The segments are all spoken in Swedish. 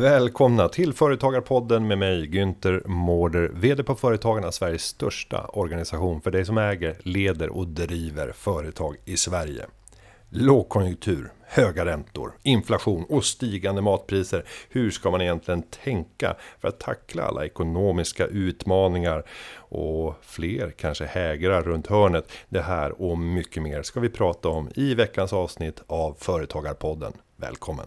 Välkomna till Företagarpodden med mig Günther Mårder, VD på Företagarna, Sveriges största organisation för dig som äger, leder och driver företag i Sverige. Lågkonjunktur, höga räntor, inflation och stigande matpriser. Hur ska man egentligen tänka för att tackla alla ekonomiska utmaningar? Och fler kanske hägrar runt hörnet. Det här och mycket mer ska vi prata om i veckans avsnitt av Företagarpodden. Välkommen!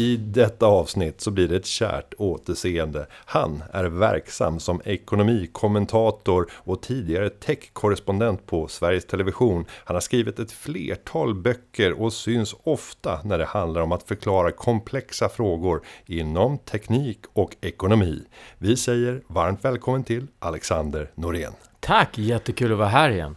I detta avsnitt så blir det ett kärt återseende. Han är verksam som ekonomikommentator och tidigare techkorrespondent på Sveriges Television. Han har skrivit ett flertal böcker och syns ofta när det handlar om att förklara komplexa frågor inom teknik och ekonomi. Vi säger varmt välkommen till Alexander Norén. Tack, jättekul att vara här igen.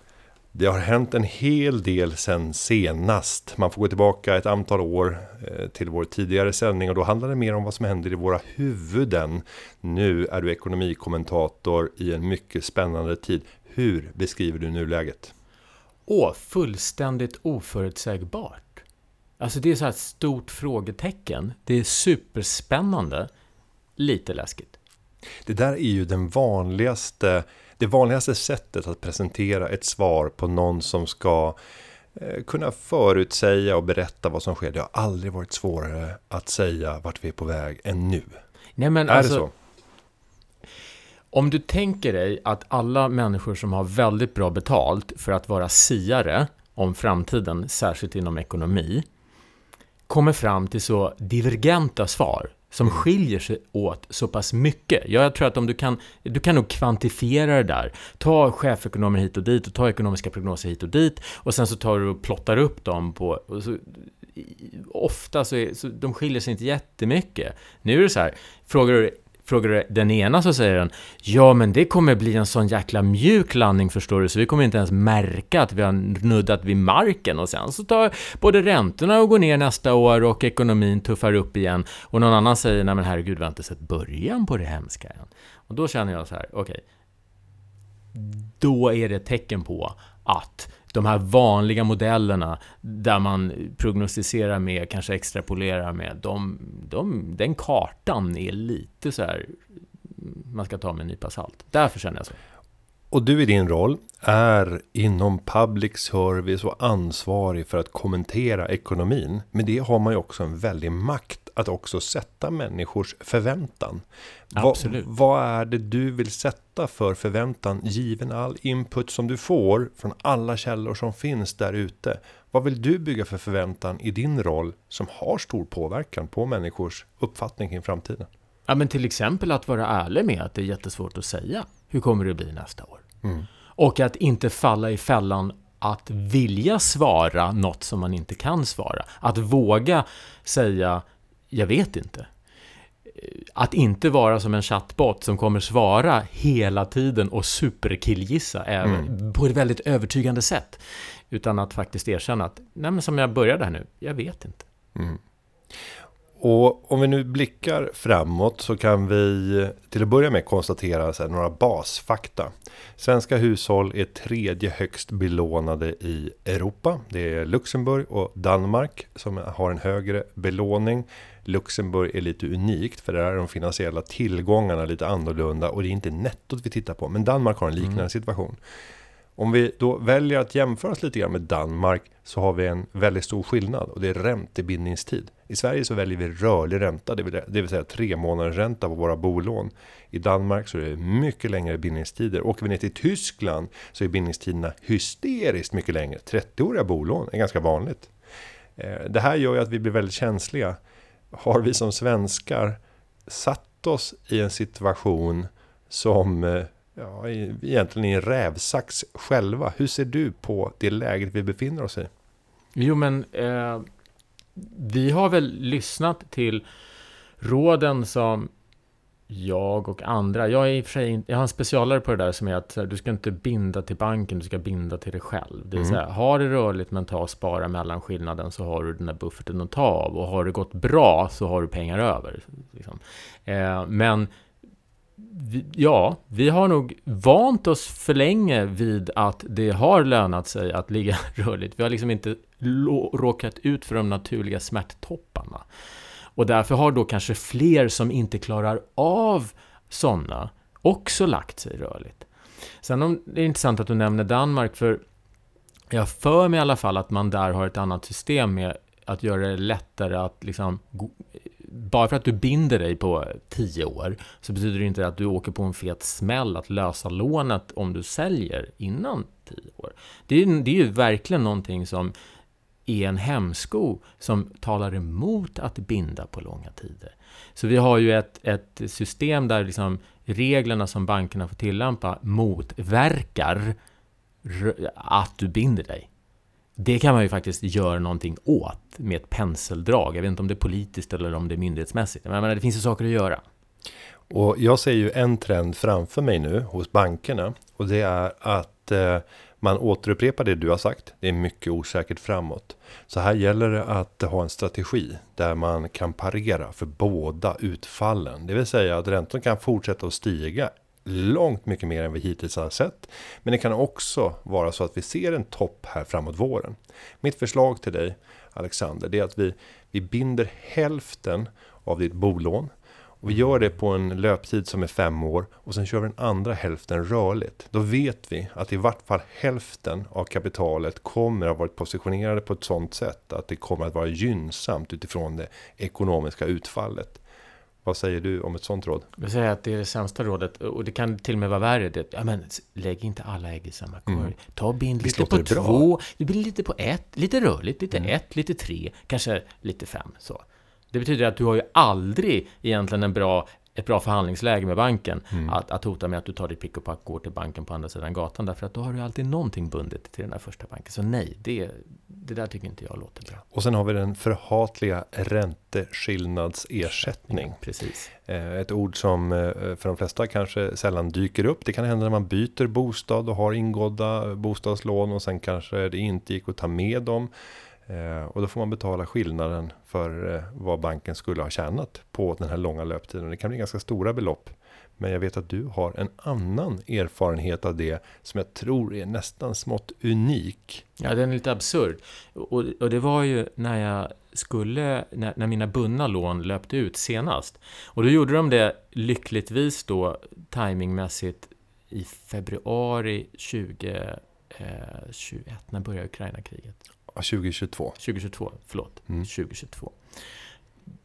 Det har hänt en hel del sen senast. Man får gå tillbaka ett antal år eh, till vår tidigare sändning och då handlar det mer om vad som händer i våra huvuden. Nu är du ekonomikommentator i en mycket spännande tid. Hur beskriver du nuläget? Åh, fullständigt oförutsägbart. Alltså det är så här ett stort frågetecken. Det är superspännande. Lite läskigt. Det där är ju den vanligaste det vanligaste sättet att presentera ett svar på någon som ska eh, kunna förutsäga och berätta vad som sker. Det har aldrig varit svårare att säga vart vi är på väg än nu. Nej, men är alltså, det så? Om du tänker dig att alla människor som har väldigt bra betalt för att vara siare om framtiden, särskilt inom ekonomi, kommer fram till så divergenta svar som mm. skiljer sig åt så pass mycket. Jag tror att om du kan, du kan nog kvantifiera det där. Ta chefekonomer hit och dit och ta ekonomiska prognoser hit och dit och sen så tar du och plottar upp dem på... Så, ofta så, är, så de skiljer sig inte jättemycket. Nu är det så här, frågar du Frågar du den ena så säger den Ja, men det kommer bli en sån jäkla mjuk landning förstår du, så vi kommer inte ens märka att vi har nuddat vid marken och sen så tar både räntorna och går ner nästa år och ekonomin tuffar upp igen och någon annan säger Nej men herregud, vi har inte sett början på det hemska än. Och då känner jag så här, okej. Okay, då är det ett tecken på att de här vanliga modellerna där man prognostiserar med, kanske extrapolerar med, de, de, den kartan är lite så här, man ska ta med en nypa salt. Därför känner jag så. Och du i din roll är inom public service och ansvarig för att kommentera ekonomin. Men det har man ju också en väldig makt att också sätta människors förväntan. Absolut. Vad, vad är det du vill sätta för förväntan given all input som du får från alla källor som finns där ute? Vad vill du bygga för förväntan i din roll som har stor påverkan på människors uppfattning kring framtiden? Ja, men till exempel att vara ärlig med att det är jättesvårt att säga. Hur kommer det bli nästa år? Mm. Och att inte falla i fällan att vilja svara något som man inte kan svara. Att våga säga jag vet inte. Att inte vara som en chattbot som kommer svara hela tiden och superkillgissa mm. på ett väldigt övertygande sätt. Utan att faktiskt erkänna att, nej men som jag började här nu, jag vet inte. Mm. Och om vi nu blickar framåt så kan vi till att börja med konstatera så några basfakta. Svenska hushåll är tredje högst belånade i Europa. Det är Luxemburg och Danmark som har en högre belåning. Luxemburg är lite unikt för där är de finansiella tillgångarna lite annorlunda och det är inte nettot vi tittar på. Men Danmark har en liknande mm. situation. Om vi då väljer att jämföra oss lite grann med Danmark så har vi en väldigt stor skillnad och det är räntebindningstid. I Sverige så väljer vi rörlig ränta, det vill, det vill säga tre månaders ränta på våra bolån. I Danmark så är det mycket längre bindningstider. Åker vi ner till Tyskland så är bindningstiderna hysteriskt mycket längre. 30-åriga bolån är ganska vanligt. Eh, det här gör ju att vi blir väldigt känsliga. Har vi som svenskar satt oss i en situation som eh, ja, egentligen är en rävsax själva. Hur ser du på det läget vi befinner oss i? Jo, men eh, vi har väl lyssnat till råden som jag och andra. Jag är i och för sig jag har en specialare på det där som är att du ska inte binda till banken, du ska binda till dig själv. Det vill mm. säga, har det rörligt men ta och spara mellanskillnaden så har du den där bufferten att ta av. Och har det gått bra så har du pengar över. Liksom. Eh, men vi, ja, vi har nog vant oss för länge vid att det har lönat sig att ligga rörligt. Vi har liksom inte råkat ut för de naturliga smärttopparna. Och därför har då kanske fler som inte klarar av sådana också lagt sig rörligt. Sen om, det är intressant att du nämner Danmark, för jag för mig i alla fall att man där har ett annat system med att göra det lättare att liksom bara för att du binder dig på tio år så betyder det inte att du åker på en fet smäll att lösa lånet om du säljer innan tio år. Det är, det är ju verkligen någonting som är en hämsko som talar emot att binda på långa tider. Så vi har ju ett, ett system där liksom reglerna som bankerna får tillämpa motverkar att du binder dig. Det kan man ju faktiskt göra någonting åt med ett penseldrag. Jag vet inte om det är politiskt eller om det är myndighetsmässigt. Men menar, det finns ju saker att göra. Och jag ser ju en trend framför mig nu hos bankerna. Och det är att eh, man återupprepar det du har sagt. Det är mycket osäkert framåt. Så här gäller det att ha en strategi där man kan parera för båda utfallen. Det vill säga att räntan kan fortsätta att stiga långt mycket mer än vi hittills har sett. Men det kan också vara så att vi ser en topp här framåt våren. Mitt förslag till dig Alexander, det är att vi, vi binder hälften av ditt bolån och vi gör det på en löptid som är fem år och sen kör vi den andra hälften rörligt. Då vet vi att i vart fall hälften av kapitalet kommer att ha varit positionerade på ett sådant sätt att det kommer att vara gynnsamt utifrån det ekonomiska utfallet. Vad säger du om ett sånt råd? Jag säger att det är det sämsta rådet och det kan till och med vara värre. Det, ja, men lägg inte alla ägg i samma korg. Mm. Ta och bind lite på två, det blir lite på ett, lite rörligt, lite mm. ett, lite tre, kanske lite fem. Så. Det betyder att du har ju aldrig egentligen en bra, ett bra förhandlingsläge med banken mm. att, att hota med att du tar ditt pick och pack och går till banken på andra sidan gatan. Därför att då har du alltid någonting bundet till den där första banken. Så nej, det, det där tycker inte jag låter bra. Och sen har vi den förhatliga ränteskillnadsersättning. Precis. Eh, ett ord som eh, för de flesta kanske sällan dyker upp. Det kan hända när man byter bostad och har ingådda bostadslån och sen kanske det inte gick att ta med dem. Eh, och då får man betala skillnaden för eh, vad banken skulle ha tjänat på den här långa löptiden. Det kan bli ganska stora belopp. Men jag vet att du har en annan erfarenhet av det som jag tror är nästan smått unik. Ja, den är lite absurd. Och, och det var ju när jag skulle, när, när, mina bundna lån löpte ut senast. Och då gjorde de det lyckligtvis då timingmässigt i februari 2021. Eh, när började Ukraina-kriget? 2022. 2022, förlåt. Mm. 2022.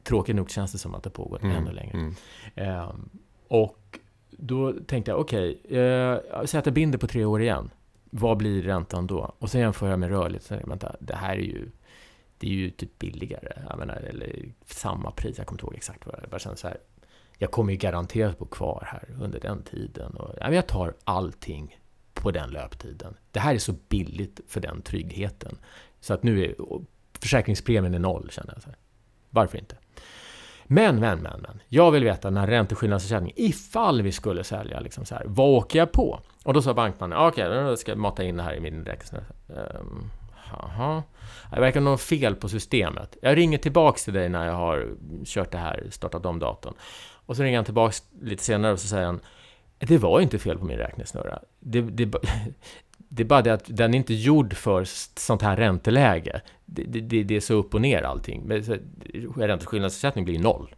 Tråkigt nog känns det som att det pågått mm. ännu längre. Mm. Eh, och då tänkte jag, okej, okay, eh, säg att jag binder på tre år igen. Vad blir räntan då? Och sen jämför jag med rörligt. Så jag, vänta, det här är ju, det är ju typ billigare. Jag menar, eller samma pris. Jag kommer inte ihåg exakt vad det är. Jag så här. Jag kommer ju garanterat bo kvar här under den tiden. Och, ja, jag tar allting på den löptiden. Det här är så billigt för den tryggheten. Så att nu är försäkringspremien är noll, känner jag. Så här. Varför inte? Men, men, men, men. Jag vill veta den här ränteskillnadsersättningen, ifall vi skulle sälja, liksom så här, vad åker jag på? Och då sa bankmannen, okej, okay, då ska jag mata in det här i min räknesnurra. Um, Jaha. Det verkar något fel på systemet. Jag ringer tillbaks till dig när jag har kört det här, startat om datorn. Och så ringer han tillbaks lite senare och så säger han Det var inte fel på min räknesnurra. Det, det, det är bara det att den är inte gjord för sånt här ränteläge. Det, det, det är så upp och ner allting. Men ränteskillnadsersättning blir noll.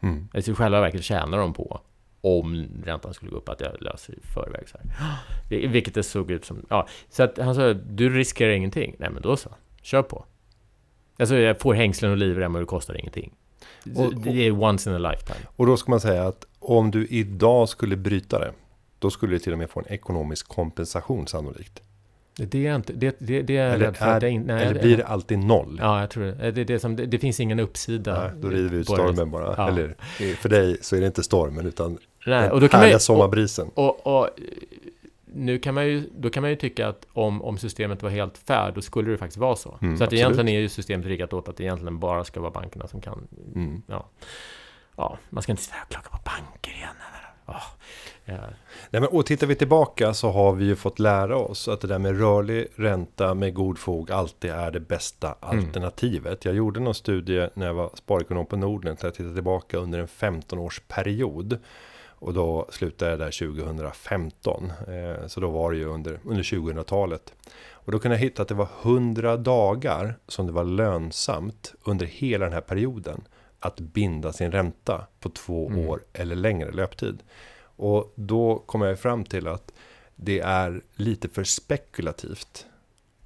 Mm. Alltså i själva verket tjänar de på om räntan skulle gå upp, att jag löser i förväg. Så här. Vilket det såg ut som. Ja, så att han sa, du riskerar ingenting. Nej, men då så. Kör på. Alltså jag får hängslen och livrem och det kostar ingenting. Och, det är once in a lifetime. Och då ska man säga att om du idag skulle bryta det, då skulle du till och med få en ekonomisk kompensation sannolikt. Det är inte, det, det, det är eller, är, det, nej, eller blir det alltid noll? Ja, jag tror det. Det, det, som, det, det finns ingen uppsida. Nej, då river vi ut stormen bara. Ja. Eller för dig så är det inte stormen utan nej, och då kan härliga sommarbrisen. Och, och, och, nu kan man ju, då kan man ju tycka att om, om systemet var helt fair, då skulle det faktiskt vara så. Mm, så att absolut. egentligen är ju systemet riggat åt att det egentligen bara ska vara bankerna som kan... Mm. Ja, ja, man ska inte klaga på banker igen. Oh, ja. Nej, men, och tittar vi tillbaka så har vi ju fått lära oss att det där med rörlig ränta med god fog alltid är det bästa mm. alternativet. Jag gjorde någon studie när jag var sparekonom på Norden. Där jag tittade tillbaka under en 15 års period. Och då slutade det där 2015. Eh, så då var det ju under, under 2000-talet. Och då kunde jag hitta att det var 100 dagar som det var lönsamt under hela den här perioden att binda sin ränta på två mm. år eller längre löptid. Och då kom jag fram till att det är lite för spekulativt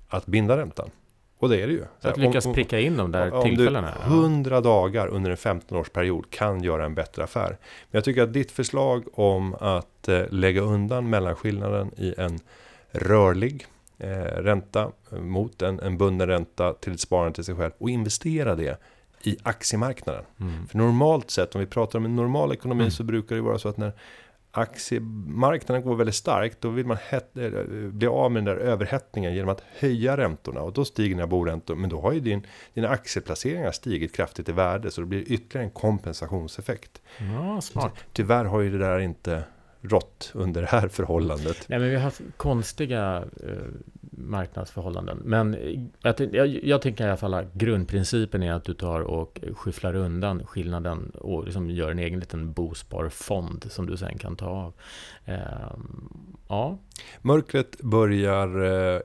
att binda räntan. Och det är det ju. Så att lyckas om, pricka in de där om tillfällena. Om du 100 dagar under en 15-årsperiod kan göra en bättre affär. Men jag tycker att ditt förslag om att eh, lägga undan mellanskillnaden i en rörlig eh, ränta mot en, en bunden ränta till ett sparande till sig själv och investera det i aktiemarknaden. Mm. För normalt sett, om vi pratar om en normal ekonomi mm. så brukar det vara så att när aktiemarknaden går väldigt starkt, då vill man eh, bli av med den där överhettningen genom att höja räntorna och då stiger dina boräntor. Men då har ju din, dina aktieplaceringar stigit kraftigt i värde så det blir ytterligare en kompensationseffekt. Ja, smart. Tyvärr har ju det där inte rått under det här förhållandet. Nej, men vi har haft konstiga eh, marknadsförhållanden. Men jag, jag, jag tänker i alla fall att grundprincipen är att du tar och skyfflar undan skillnaden och liksom gör en egen liten bosparfond som du sen kan ta av. Eh, ja. Mörkret börjar eh,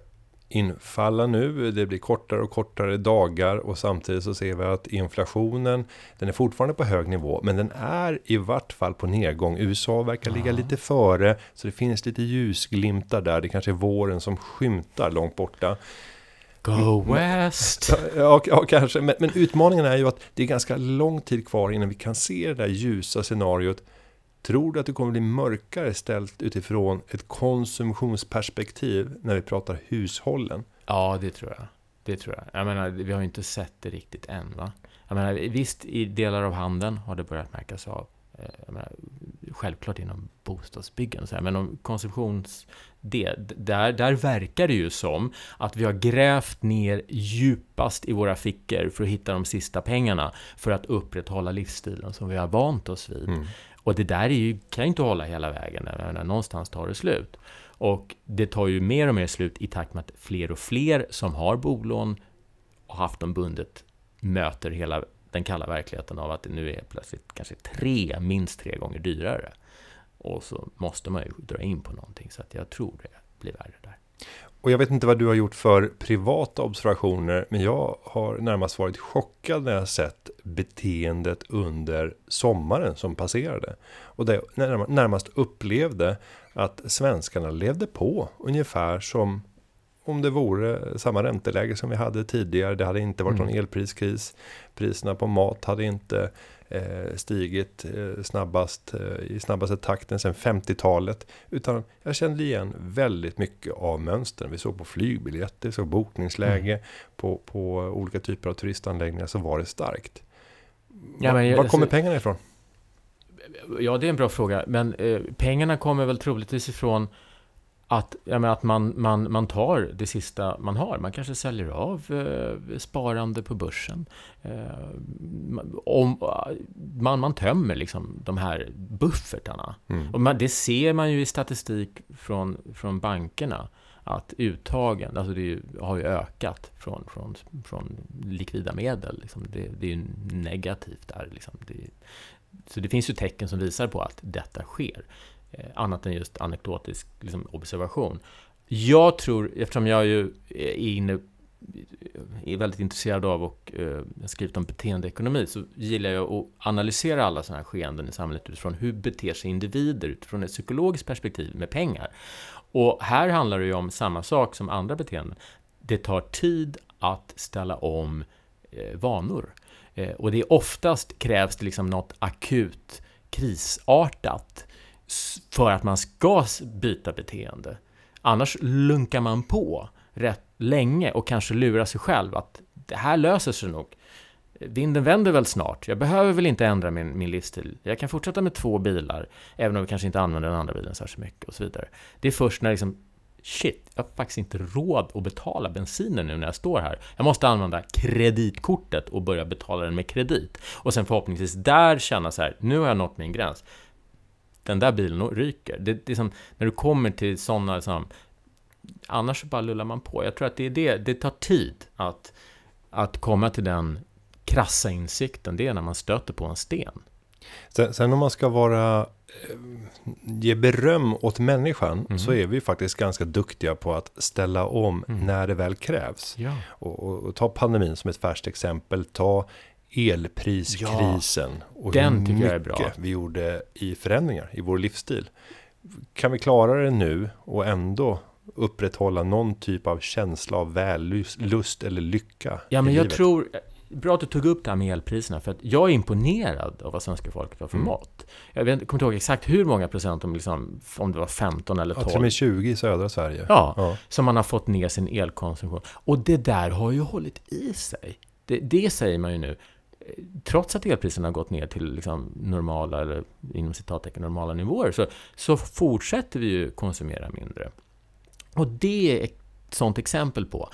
infalla nu. Det blir kortare och kortare dagar och samtidigt så ser vi att inflationen den är fortfarande på hög nivå men den är i vart fall på nedgång. USA verkar ligga lite före så det finns lite ljusglimtar där. Det kanske är våren som skymtar långt borta. Go West! Ja, ja kanske. Men, men, utmaningen är ju att det är ganska lång tid kvar innan vi kan se det där ljusa scenariot Tror du att det kommer bli mörkare ställt utifrån ett konsumtionsperspektiv när vi pratar hushållen? Ja, det tror jag. Det tror jag. Jag menar, vi har ju inte sett det riktigt än. Va? Jag menar, visst, i delar av handeln har det börjat märkas av. Eh, menar, självklart inom bostadsbyggen. Så här, men om konsumtions... Det, där, där verkar det ju som att vi har grävt ner djupast i våra fickor för att hitta de sista pengarna för att upprätthålla livsstilen som vi har vant oss vid. Mm. Och det där är ju, kan ju inte hålla hela vägen, när någonstans tar det slut. Och det tar ju mer och mer slut i takt med att fler och fler som har bolån och haft dem bundet möter hela den kalla verkligheten av att det nu är plötsligt kanske tre, minst tre gånger dyrare. Och så måste man ju dra in på någonting, så att jag tror det blir värre där. Och jag vet inte vad du har gjort för privata observationer, men jag har närmast varit chockad när jag sett beteendet under sommaren som passerade. Och det närmast upplevde att svenskarna levde på ungefär som om det vore samma ränteläge som vi hade tidigare. Det hade inte varit mm. någon elpriskris. Priserna på mat hade inte stigit eh, snabbast eh, i snabbaste takten sedan 50-talet. Utan jag kände igen väldigt mycket av mönstren. Vi såg på flygbiljetter, såg bokningsläge, mm. på, på olika typer av turistanläggningar så var det starkt. Ja, men, var kommer pengarna ifrån? Ja, det är en bra fråga. Men eh, pengarna kommer väl troligtvis ifrån att, jag menar, att man, man, man tar det sista man har. Man kanske säljer av eh, sparande på börsen. Eh, om, man, man tömmer liksom de här buffertarna. Mm. Och man, det ser man ju i statistik från, från bankerna. Att uttagen, alltså det har ju ökat från, från, från likvida medel. Liksom. Det, det, är ju negativt där. Liksom. Det, så det finns ju tecken som visar på att detta sker. Eh, annat än just anekdotisk liksom, observation. Jag tror, eftersom jag ju är inne är väldigt intresserad av och eh, skrivit om beteendeekonomi så gillar jag att analysera alla sådana här skeenden i samhället utifrån hur beter sig individer utifrån ett psykologiskt perspektiv med pengar. Och här handlar det ju om samma sak som andra beteenden. Det tar tid att ställa om eh, vanor. Eh, och det är oftast krävs det liksom något akut krisartat för att man ska byta beteende. Annars lunkar man på rätt länge och kanske lurar sig själv att det här löser sig nog. Vinden vänder väl snart. Jag behöver väl inte ändra min, min livsstil. Jag kan fortsätta med två bilar, även om vi kanske inte använder den andra bilen särskilt mycket och så vidare. Det är först när liksom shit, jag har faktiskt inte råd att betala bensinen nu när jag står här. Jag måste använda kreditkortet och börja betala den med kredit. Och sen förhoppningsvis där känna så här, nu har jag nått min gräns den där bilen ryker. Det, det är som, när du kommer till sådana, liksom, annars så bara lullar man på. Jag tror att det är det, det tar tid att, att komma till den krassa insikten, det är när man stöter på en sten. Sen, sen om man ska vara eh, ge beröm åt människan Mm. så är vi faktiskt ganska duktiga på att ställa om Mm. när det väl krävs. Ja. Och, och, och ta pandemin som ett färskt exempel. Ta elpriskrisen och Den tycker jag är bra. vi gjorde i förändringar i vår livsstil. Kan vi klara det nu och ändå upprätthålla någon typ av känsla av vällust lust eller lycka Ja, men jag livet? tror... Bra att du tog upp det här med elpriserna, för att jag är imponerad av vad svenska folket har Mm. förmått. Jag vet, kommer inte ihåg exakt hur många procent, om, liksom, om det var 15 eller Ja, 12, till och med 20 i södra Sverige. ja, Ja. som man har fått ner sin elkonsumtion. Och det där har ju hållit i sig. Det, det säger man ju nu. Trots att elpriserna har gått ner till liksom normala, eller inom citattecken normala nivåer, så, så fortsätter vi ju konsumera mindre. Och det är ett sånt exempel på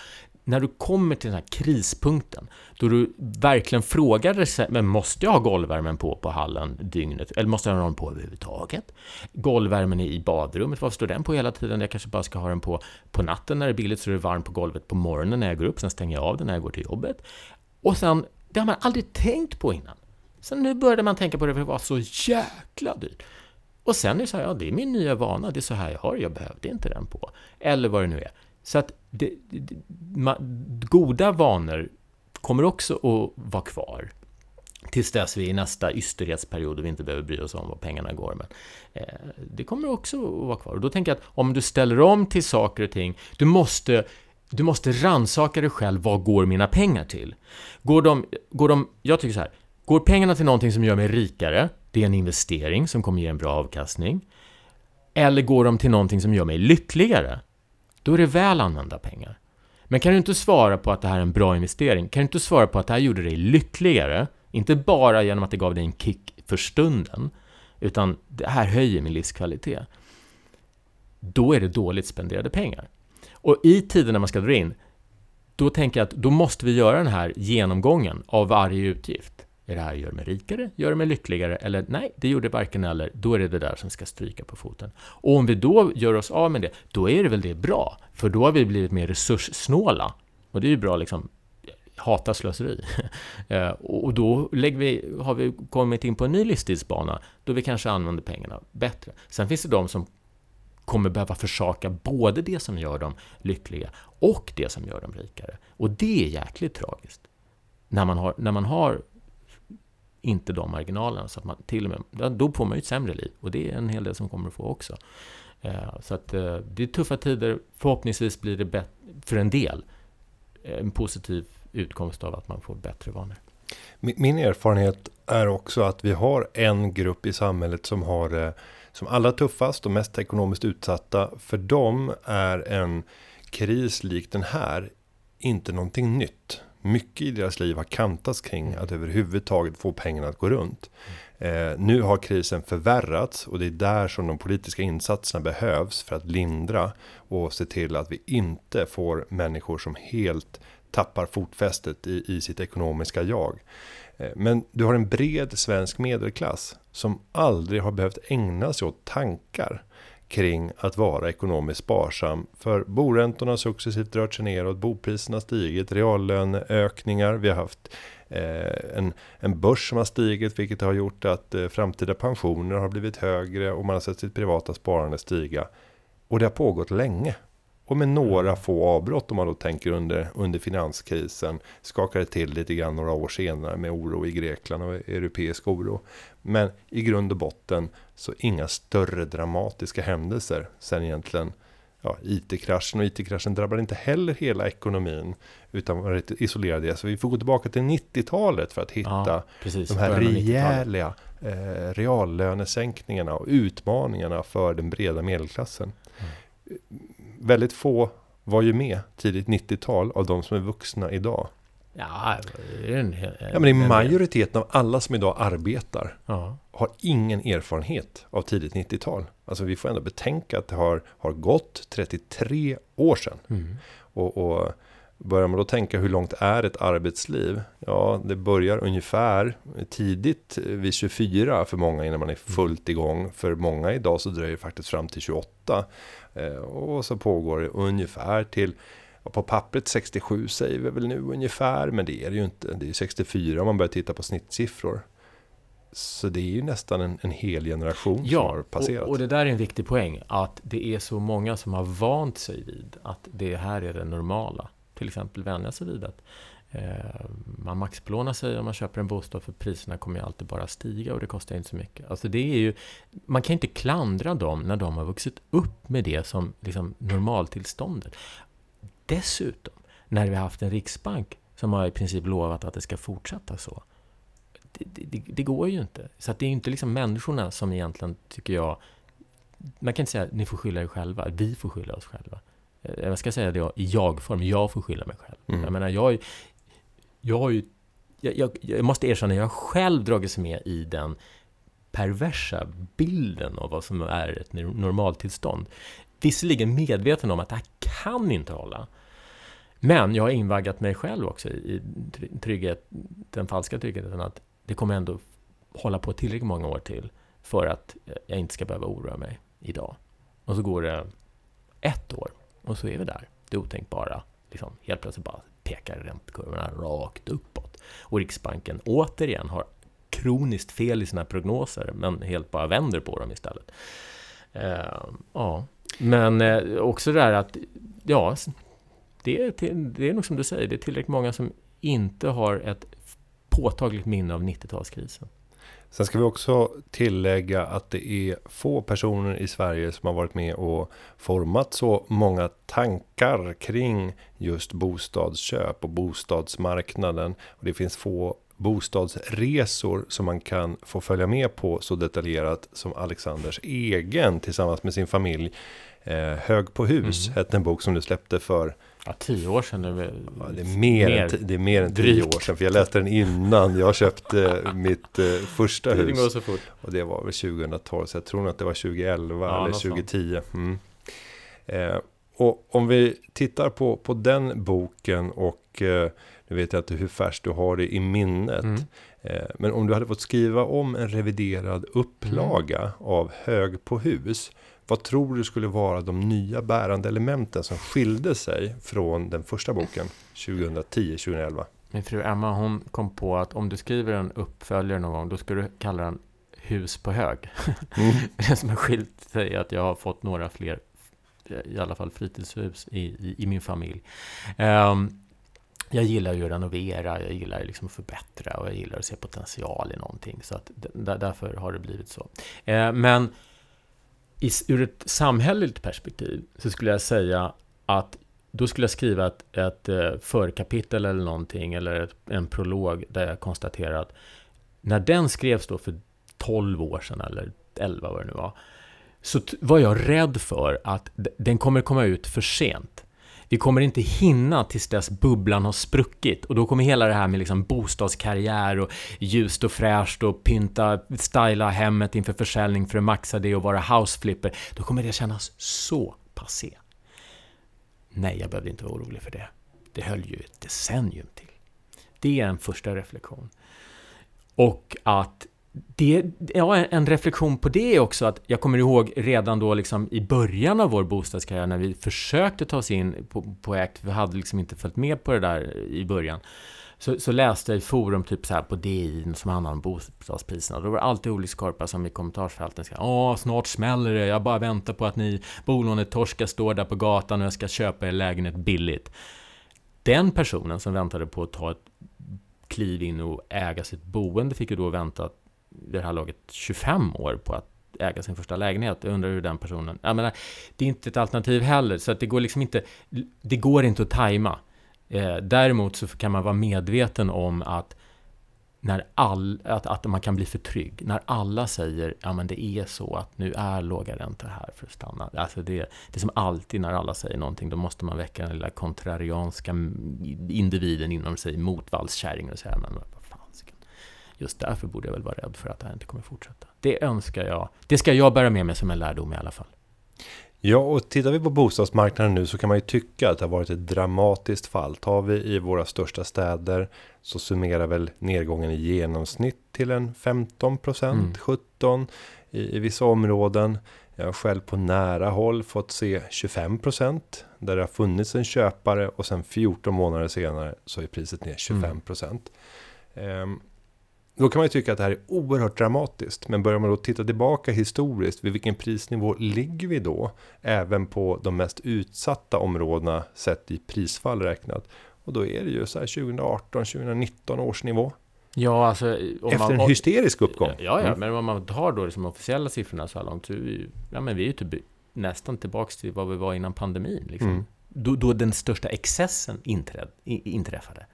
när du kommer till den här krispunkten, då du verkligen frågar dig, men måste jag ha golvvärmen på på hallen dygnet? Eller måste jag ha den på överhuvudtaget? Golvvärmen i badrummet, varför står den på hela tiden? Jag kanske bara ska ha den på på natten när det är billigt så är det varmt på golvet på morgonen när jag går upp, sen stänger jag av den när jag går till jobbet. Och sen, det har man aldrig tänkt på innan. Sen nu började man tänka på det för det var så jäkla dyrt. Och sen är det så här, ja det är min nya vana, det är så här jag har det, jag behövde inte den på. Eller vad det nu är. Så att det, det, ma, goda vanor kommer också att vara kvar. Tills dess vi är i nästa ysterhetsperiod och vi inte behöver bry oss om vad pengarna går. Men eh, det kommer också att vara kvar. Och då tänker jag att om du ställer om till saker och ting, du måste du måste rannsaka dig själv, vad går mina pengar till? Går de, går de, jag tycker så här, går pengarna till någonting som gör mig rikare, det är en investering som kommer ge en bra avkastning. Eller går de till någonting som gör mig lyckligare, då är det väl använda pengar. Men kan du inte svara på att det här är en bra investering, kan du inte svara på att det här gjorde dig lyckligare, inte bara genom att det gav dig en kick för stunden, utan det här höjer min livskvalitet. Då är det dåligt spenderade pengar. Och i tiden när man ska dra in, då tänker jag att då måste vi göra den här genomgången av varje utgift. Är det här gör mig rikare? Gör det mig lyckligare? Eller nej, det gjorde varken eller. Då är det det där som ska stryka på foten. Och om vi då gör oss av med det, då är det väl det bra. För då har vi blivit mer resurssnåla. Och det är ju bra liksom, hata slöseri. Eh, och då lägger vi, har vi kommit in på en ny livsstilsbana, då vi kanske använder pengarna bättre. Sen finns det de som kommer behöva försaka både det som gör dem lyckliga och det som gör dem rikare. Och det är jäkligt tragiskt. När man har, när man har inte de marginalerna, så att man till och med, då får man ju ett sämre liv. Och det är en hel del som kommer att få också. Eh, så att eh, det är tuffa tider. Förhoppningsvis blir det bättre, för en del, eh, en positiv utkomst av att man får bättre vanor. Min erfarenhet är också att vi har en grupp i samhället som har som allra tuffast och mest ekonomiskt utsatta. För dem är en kris lik den här inte någonting nytt. Mycket i deras liv har kantats kring att överhuvudtaget få pengarna att gå runt. Eh, nu har krisen förvärrats och det är där som de politiska insatserna behövs för att lindra och se till att vi inte får människor som helt tappar fotfästet i, i sitt ekonomiska jag. Eh, men du har en bred svensk medelklass som aldrig har behövt ägna sig åt tankar kring att vara ekonomiskt sparsam. För boräntorna har successivt rört sig neråt, bopriserna har stigit, reallöneökningar, vi har haft eh, en, en börs som har stigit vilket har gjort att eh, framtida pensioner har blivit högre och man har sett sitt privata sparande stiga. Och det har pågått länge. Och med några få avbrott om man då tänker under, under finanskrisen skakade till lite grann några år senare med oro i Grekland och europeisk oro. Men i grund och botten så inga större dramatiska händelser sen egentligen ja, IT-kraschen och IT-kraschen drabbade inte heller hela ekonomin utan var isolerade. Så vi får gå tillbaka till 90-talet för att hitta Ja, precis. de här Början av 90-talet. rejäla eh, reallönesänkningarna och utmaningarna för den breda medelklassen. Väldigt få var ju med tidigt 90-tal av de som är vuxna idag. Ja, en, en, Ja, men i en- majoriteten av alla som idag arbetar Ja. har ingen erfarenhet av tidigt 90-tal. Alltså vi får ändå betänka att det har, har gått 33 år sedan. Mm. Och, och börjar man då tänka hur långt är ett arbetsliv? Ja, det börjar ungefär tidigt vid 24 för många innan man är fullt igång. För många idag så dröjer det faktiskt fram till 28. Eh, och så pågår det ungefär till på pappret 67 säger vi väl nu ungefär, men det är det ju inte. Det är 64 om man börjar titta på snittsiffror. Så det är ju nästan en, en hel generation ja, som har passerat. Och, och det där är en viktig poäng. Att det är så många som har vant sig vid att det här är det normala. Till exempel vänja sig vid att man maxbelånar sig om man köper en bostad för priserna kommer ju alltid bara stiga och det kostar inte så mycket. Alltså det är ju, man kan inte klandra dem när de har vuxit upp med det som liksom normaltillståndet. Dessutom, när vi har haft en riksbank som har i princip lovat att det ska fortsätta så. Det, det, det går ju inte. Så det är ju inte liksom människorna som egentligen, tycker jag, man kan inte säga ni får skylla er själva, vi får skylla oss själva. Eh, jag ska säga det i jag-form, jag får skylla mig själv. Mm. Jag menar, jag, jag har ju... Jag, jag, jag måste erkänna, jag har själv dragits med i den perversa bilden av vad som är ett normaltillstånd. Visserligen medveten om att det här kan inte hålla. Men jag har invaggat mig själv också i trygghet, den falska tryggheten att det kommer ändå hålla på tillräckligt många år till för att jag inte ska behöva oroa mig idag. Och så går det ett år och så är vi där. Det otänkbara. Liksom, helt plötsligt bara pekar räntekurvorna rakt uppåt. Och Riksbanken återigen har kroniskt fel i sina prognoser, men helt bara vänder på dem istället. Eh, ja, men eh, också det där att, ja, det är, till, det är nog som du säger, det är tillräckligt många som inte har ett påtagligt minne av 90-talskrisen. Sen ska vi också tillägga att det är få personer i Sverige som har varit med och format så många tankar kring just bostadsköp och bostadsmarknaden. Och det finns få bostadsresor som man kan få följa med på så detaljerat som Alexanders egen tillsammans med sin familj. Eh, Hög på hus mm. hette en bok som du släppte för Ja, tio år sedan är det ja, det, är mer, mer än, det är mer än tio drygt. år sedan, för jag läste den innan jag köpte mitt eh, första hus. Det går så fort. Och det var väl 2012, så jag tror nog att det var 2011 ja, eller 2010. Mm. Eh, och om vi tittar på, på den boken och eh, nu vet jag inte hur färskt du har det i minnet. Mm. Eh, men om du hade fått skriva om en reviderad upplaga mm. av Hög på hus. Vad tror du skulle vara de nya bärande elementen som skilde sig från den första boken 2010-2011? Min fru Emma hon kom på att om du skriver en uppföljare någon gång då ska du kalla den Hus på hög. Mm. det som har skilt sig är att jag har fått några fler i alla fall fritidshus i, i, i min familj. Um, jag gillar ju att renovera, jag gillar liksom att förbättra och jag gillar att se potential i någonting. Så att därför har det blivit så. Uh, men i, ur ett samhälleligt perspektiv så skulle jag säga att då skulle jag skriva ett, ett eh, förkapitel eller någonting, eller ett, en prolog där jag konstaterar att när den skrevs då för 12 år sedan, eller 11 vad det nu var, så var jag rädd för att den kommer komma ut för sent. Vi kommer inte hinna tills dess bubblan har spruckit och då kommer hela det här med liksom bostadskarriär och ljust och fräscht och pynta, styla hemmet inför försäljning för att maxa det och vara houseflipper. Då kommer det kännas så passé. Nej, jag behövde inte vara orolig för det. Det höll ju ett decennium till. Det är en första reflektion. Och att det, ja, en reflektion på det är också att jag kommer ihåg redan då liksom i början av vår bostadskarriär när vi försökte ta oss in på, på ACT, vi hade liksom inte följt med på det där i början. Så, så läste jag i forum typ så här på DI som handlar om bostadspriserna. Då var det alltid olyckskorpar som i kommentarsfälten ska Åh, snart smäller det. Jag bara väntar på att ni bolånetorskar står där på gatan och jag ska köpa er lägenhet billigt. Den personen som väntade på att ta ett kliv in och äga sitt boende fick ju då vänta det här laget 25 år på att äga sin första lägenhet. Jag undrar hur den personen... Jag menar, det är inte ett alternativ heller, så att det går liksom inte... Det går inte att tajma. Eh, däremot så kan man vara medveten om att när all, att, att man kan bli för trygg. När alla säger ja men det är så att nu är låga räntor här för att stanna. Alltså det, det är som alltid när alla säger någonting, då måste man väcka den lilla kontrarianska individen inom sig, motvallskärringen och säga men Just därför borde jag väl vara rädd för att det här inte kommer fortsätta. Det önskar jag. Det ska jag bära med mig som en lärdom i alla fall. Ja, och tittar vi på bostadsmarknaden nu så kan man ju tycka att det har varit ett dramatiskt fall. Tar vi i våra största städer så summerar väl nedgången i genomsnitt till en 15 procent, mm. 17 i, i vissa områden. Jag har själv på nära håll fått se 25 procent där det har funnits en köpare och sen 14 månader senare så är priset ner 25 procent. Mm. Um, Då kan man ju tycka att det här är oerhört dramatiskt. Men börjar man då titta tillbaka historiskt, vid vilken prisnivå ligger vi då? Även på de mest utsatta områdena sett i prisfall räknat. Och då är det ju så här 2018, 2019 års nivå. Ja, alltså... Efter man, en hysterisk uppgång. Ja, ja, mm. men om man tar då liksom officiella siffrorna så här långt, så är vi, ja, men vi är ju typ nästan tillbaks till vad vi var innan pandemin. Liksom. Mm. Då, då den största excessen inträd, inträffade.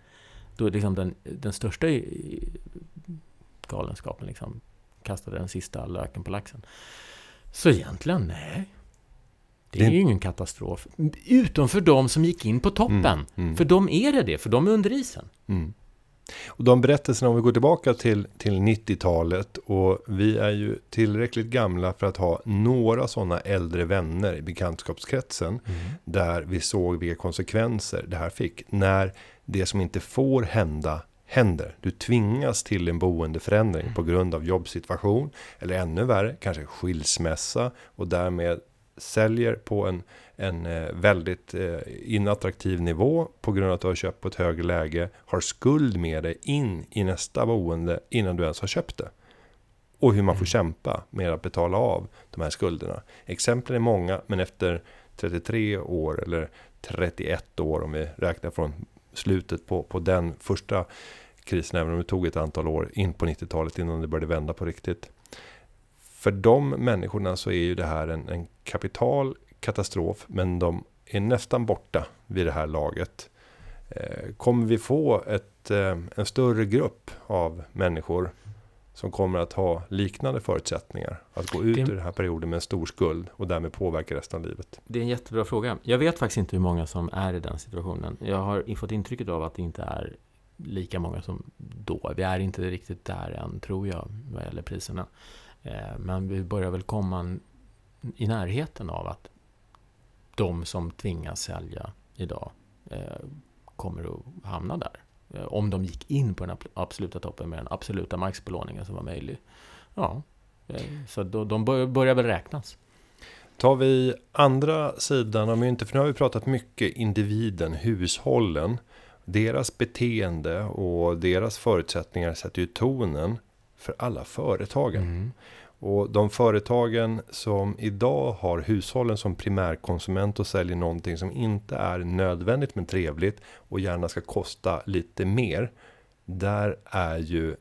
Då liksom den, den största galenskapen liksom kastade den sista löken på laxen. Så egentligen, nej. Det är ju ingen katastrof. Utom för de som gick in på toppen. Mm, mm. För de är det det, för de är under isen. Mm. Och de berättelserna, om vi går tillbaka till, till 90-talet och vi är ju tillräckligt gamla för att ha några sådana äldre vänner i bekantskapskretsen. Mm. Där vi såg vilka konsekvenser det här fick. När det som inte får hända händer. Du tvingas till en boendeförändring på grund av jobbsituation. Eller ännu värre, kanske skilsmässa. Och därmed säljer på en, en eh, väldigt eh, inattraktiv nivå på grund av att du har köpt på ett högre läge, har skuld med dig in i nästa boende innan du ens har köpt det. Och hur man får mm. kämpa med att betala av de här skulderna. Exemplen är många, men efter 33 år eller 31 år om vi räknar från slutet på, på den första krisen, även om det tog ett antal år in på 90-talet innan det började vända på riktigt för de människorna så är ju det här en, en kapital katastrof, men de är nästan borta vid det här laget. Eh, kommer vi få ett, eh, en större grupp av människor som kommer att ha liknande förutsättningar att gå ut det... ur den här perioden med en stor skuld och därmed påverka resten av livet? Det är en jättebra fråga. Jag vet faktiskt inte hur många som är i den situationen. Jag har fått intrycket av att det inte är lika många som då. Vi är inte riktigt där än, tror jag, vad gäller priserna. Eh, men vi börjar väl komma i närheten av att de som tvingas sälja idag eh, kommer att hamna där. Eh, om de gick in på den absoluta toppen med den absoluta markbelåningen som var möjlig. Ja, så de börjar väl räknas. Tar vi andra sidan av myntet, för nu har vi pratat mycket individen, hushållen. Deras beteende och deras förutsättningar sätter ju tonen för alla företagen. Mm. Och de företagen som idag har hushållen som primärkonsument och säljer någonting som inte är nödvändigt men trevligt och gärna ska kosta lite mer. Där är ju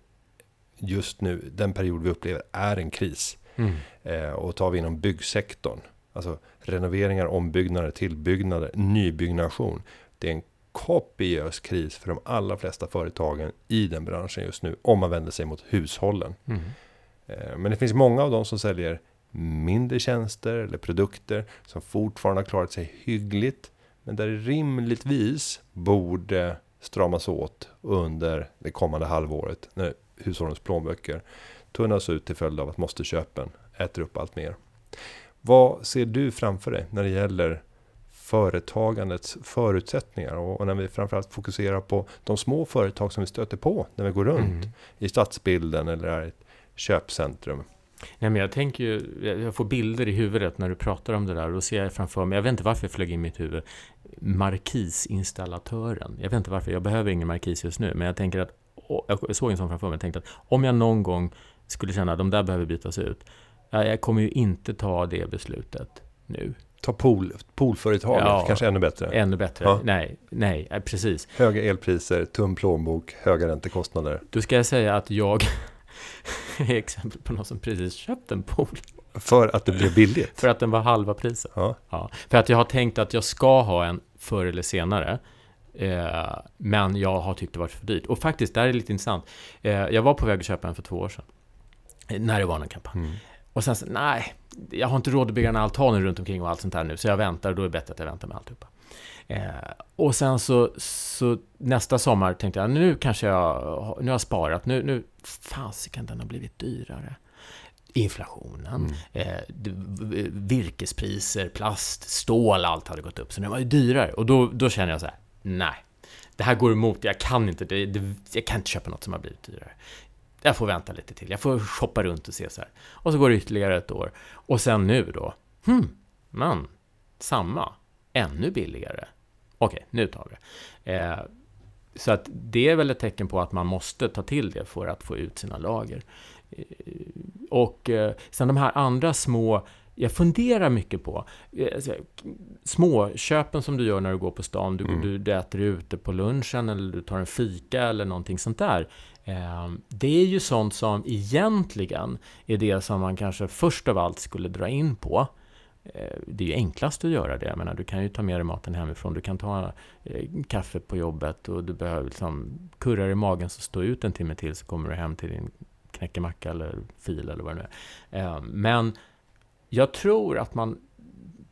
just nu, den period vi upplever är en kris. Mm. Eh, och tar vi inom byggsektorn, alltså renoveringar, ombyggnader, tillbyggnader, nybyggnation. Det är en kopiös kris för de allra flesta företagen i den branschen just nu, om man vänder sig mot hushållen. Mm. Eh, men det finns många av dem som säljer mindre tjänster eller produkter som fortfarande har klarat sig hyggligt, men där det rimligtvis borde stramas åt under det kommande halvåret när hushållens plånböcker tunnas ut till följd av att måste-köpen äter upp allt mer. Vad ser du framför dig när det gäller företagandets förutsättningar och, när vi framförallt fokuserar på de små företag som vi stöter på när vi går runt mm. i stadsbilden eller är ett köpcentrum. Nej, men jag tänker ju, jag får bilder i huvudet när du pratar om det där och då ser jag framför mig, jag vet inte varför jag flög in i mitt huvud, markisinstallatören. Jag vet inte varför, jag behöver ingen markis just nu, men jag tänker att, jag såg en sån framför mig och tänkte att om jag någon gång skulle känna att de där behöver bytas ut, jag kommer ju inte ta det beslutet nu. Ta pool, poolföretaget, ja, kanske ännu bättre. Ännu bättre, ja. nej, nej, precis. Höga elpriser, tunn plånbok, höga räntekostnader. Då ska jag säga att jag är exempel på någon som precis köpt en pool. För att det blev billigt? För att den var halva priset. Ja. ja. För att jag har tänkt att jag ska ha en förr eller senare. Eh, men jag har tyckt det varit för dyrt. Och faktiskt, det här är lite intressant. Eh, jag var på väg att köpa en för två år sedan. När det var en kampanj. Mm. Och sen så, nej, jag har inte råd att bygga en altan runt omkring och allt sånt här nu. Så jag väntar och då är det bättre att jag väntar med alltihopa. Eh, och sen så, så nästa sommar tänkte jag, nu kanske jag, nu har jag sparat, nu, nu fasiken den har blivit dyrare. Inflationen, mm. eh, virkespriser, plast, stål, allt hade gått upp. Så den var ju dyrare. Och då, då känner jag så här, nej. Det här går emot, jag kan inte, det, det, jag kan inte köpa något som har blivit dyrare. Jag får vänta lite till, jag får shoppa runt och se så här. Och så går det ytterligare ett år. Och sen nu då, hmm, men, samma, ännu billigare. Okej, nu tar vi det. Eh, Så att det är väl ett tecken på att man måste ta till det för att få ut sina lager. Eh, och eh, sen de här andra små jag funderar mycket på alltså, småköpen som du gör när du går på stan. Du, mm. du, du äter ute på lunchen eller du tar en fika eller någonting sånt där. Eh, det är ju sånt som egentligen är det som man kanske först av allt skulle dra in på. Eh, det är ju enklast att göra det. Jag menar, du kan ju ta med dig maten hemifrån. Du kan ta eh, kaffe på jobbet och du behöver liksom kurrar i magen så stå ut en timme till så kommer du hem till din knäckemacka eller fil eller vad det nu är. Eh, men jag tror att man,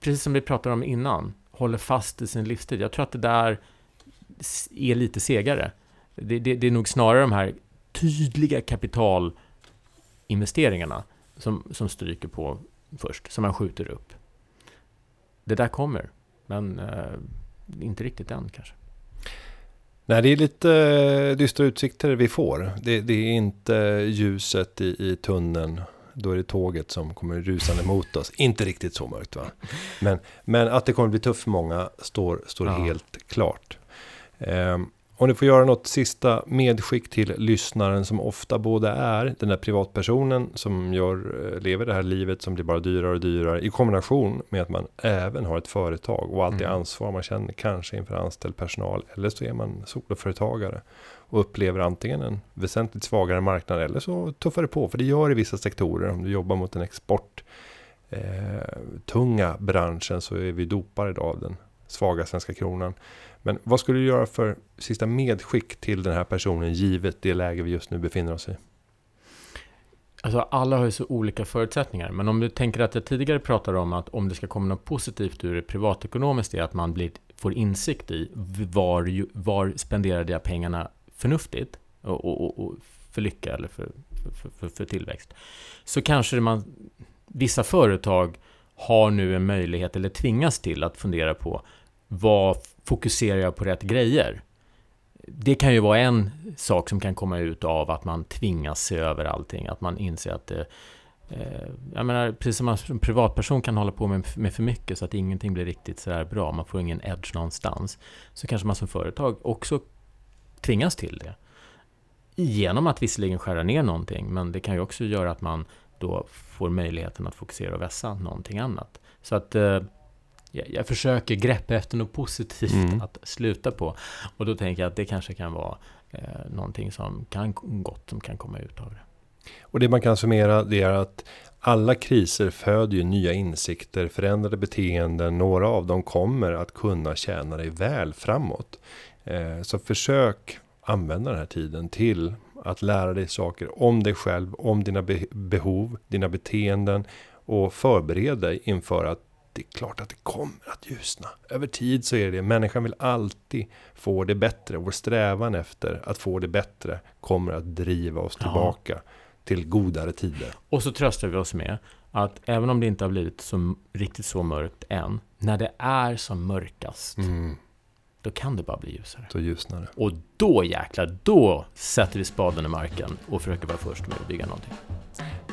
precis som vi pratade om innan, håller fast i sin livsstil. Jag tror att det där är lite segare. Det, det, det är nog snarare de här tydliga kapitalinvesteringarna som, som stryker på först, som man skjuter upp. Det där kommer, men eh, inte riktigt än kanske. Nej, det är lite eh, dystra utsikter vi får. Det, det är inte ljuset i, i tunneln då är det tåget som kommer rusande mot oss. Inte riktigt så mörkt va? Men, men att det kommer bli tufft för många står, står ja. helt klart. Um, om du får göra något sista medskick till lyssnaren som ofta både är den där privatpersonen som gör, eh, lever det här livet som blir bara dyrare och dyrare i kombination med att man även har ett företag och allt det mm. ansvar man känner kanske inför anställd personal eller så är man soloföretagare och upplever antingen en väsentligt svagare marknad eller så tuffar det på. För det gör i vissa sektorer. Om du jobbar mot en export eh, tunga branschen så är vi dopade idag av den svaga svenska kronan. Men vad skulle du göra för sista medskick till den här personen givet det läge vi just nu befinner oss i? Alltså alla har ju så olika förutsättningar, men om du tänker att jag tidigare pratade om att om det ska komma något positivt ur det privatekonomiskt är att man blir, får insikt i var, var spenderade jag pengarna förnuftigt och, och, och för lycka eller för, för, för, för, tillväxt. Så kanske man, vissa företag har nu en möjlighet eller tvingas till att fundera på vad fokuserar jag på rätt grejer? Det kan ju vara en sak som kan komma ut av att man tvingas se över allting, att man inser att det jag menar, precis som man som privatperson kan hålla på med, med för mycket så att ingenting blir riktigt så här bra, man får ingen edge någonstans. Så kanske man som företag också tvingas till det. Genom att visserligen skära ner någonting, men det kan ju också göra att man då får möjligheten att fokusera och vässa någonting annat. Så att eh, eh, jag, försöker greppa efter något positivt mm. att sluta på. Och då tänker jag att det kanske kan vara eh, någonting som kan gott som kan komma ut av det. Och det man kan summera det är att alla kriser föder ju nya insikter, förändrade beteenden. Några av dem kommer att kunna tjäna dig väl framåt. Eh, så försök använda den här tiden till att lära dig saker om dig själv, om dina behov, dina beteenden och förbered dig inför att det är klart att det kommer att ljusna. Över tid så är det det. Människan vill alltid få det bättre. Vår strävan efter att få det bättre kommer att driva oss tillbaka ja. till godare tider. Och så tröstar vi oss med att även om det inte har blivit så, riktigt så mörkt än, när det är som mörkast, mm då kan det bara bli ljusare. Då ljusnar det. Och då jäklar, då sätter vi spaden i marken och försöker vara först med att bygga någonting.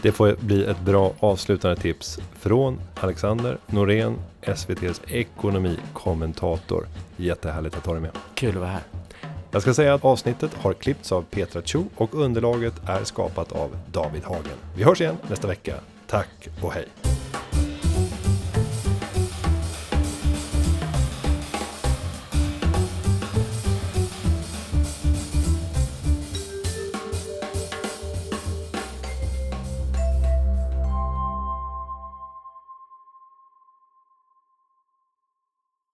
Det får bli ett bra avslutande tips från Alexander Norén, SVTs ekonomikommentator. Jättehärligt att ha dig med. Kul att vara här. Jag ska säga att avsnittet har klippts av Petra Cho och underlaget är skapat av David Hagen. Vi hörs igen nästa vecka. Tack och hej!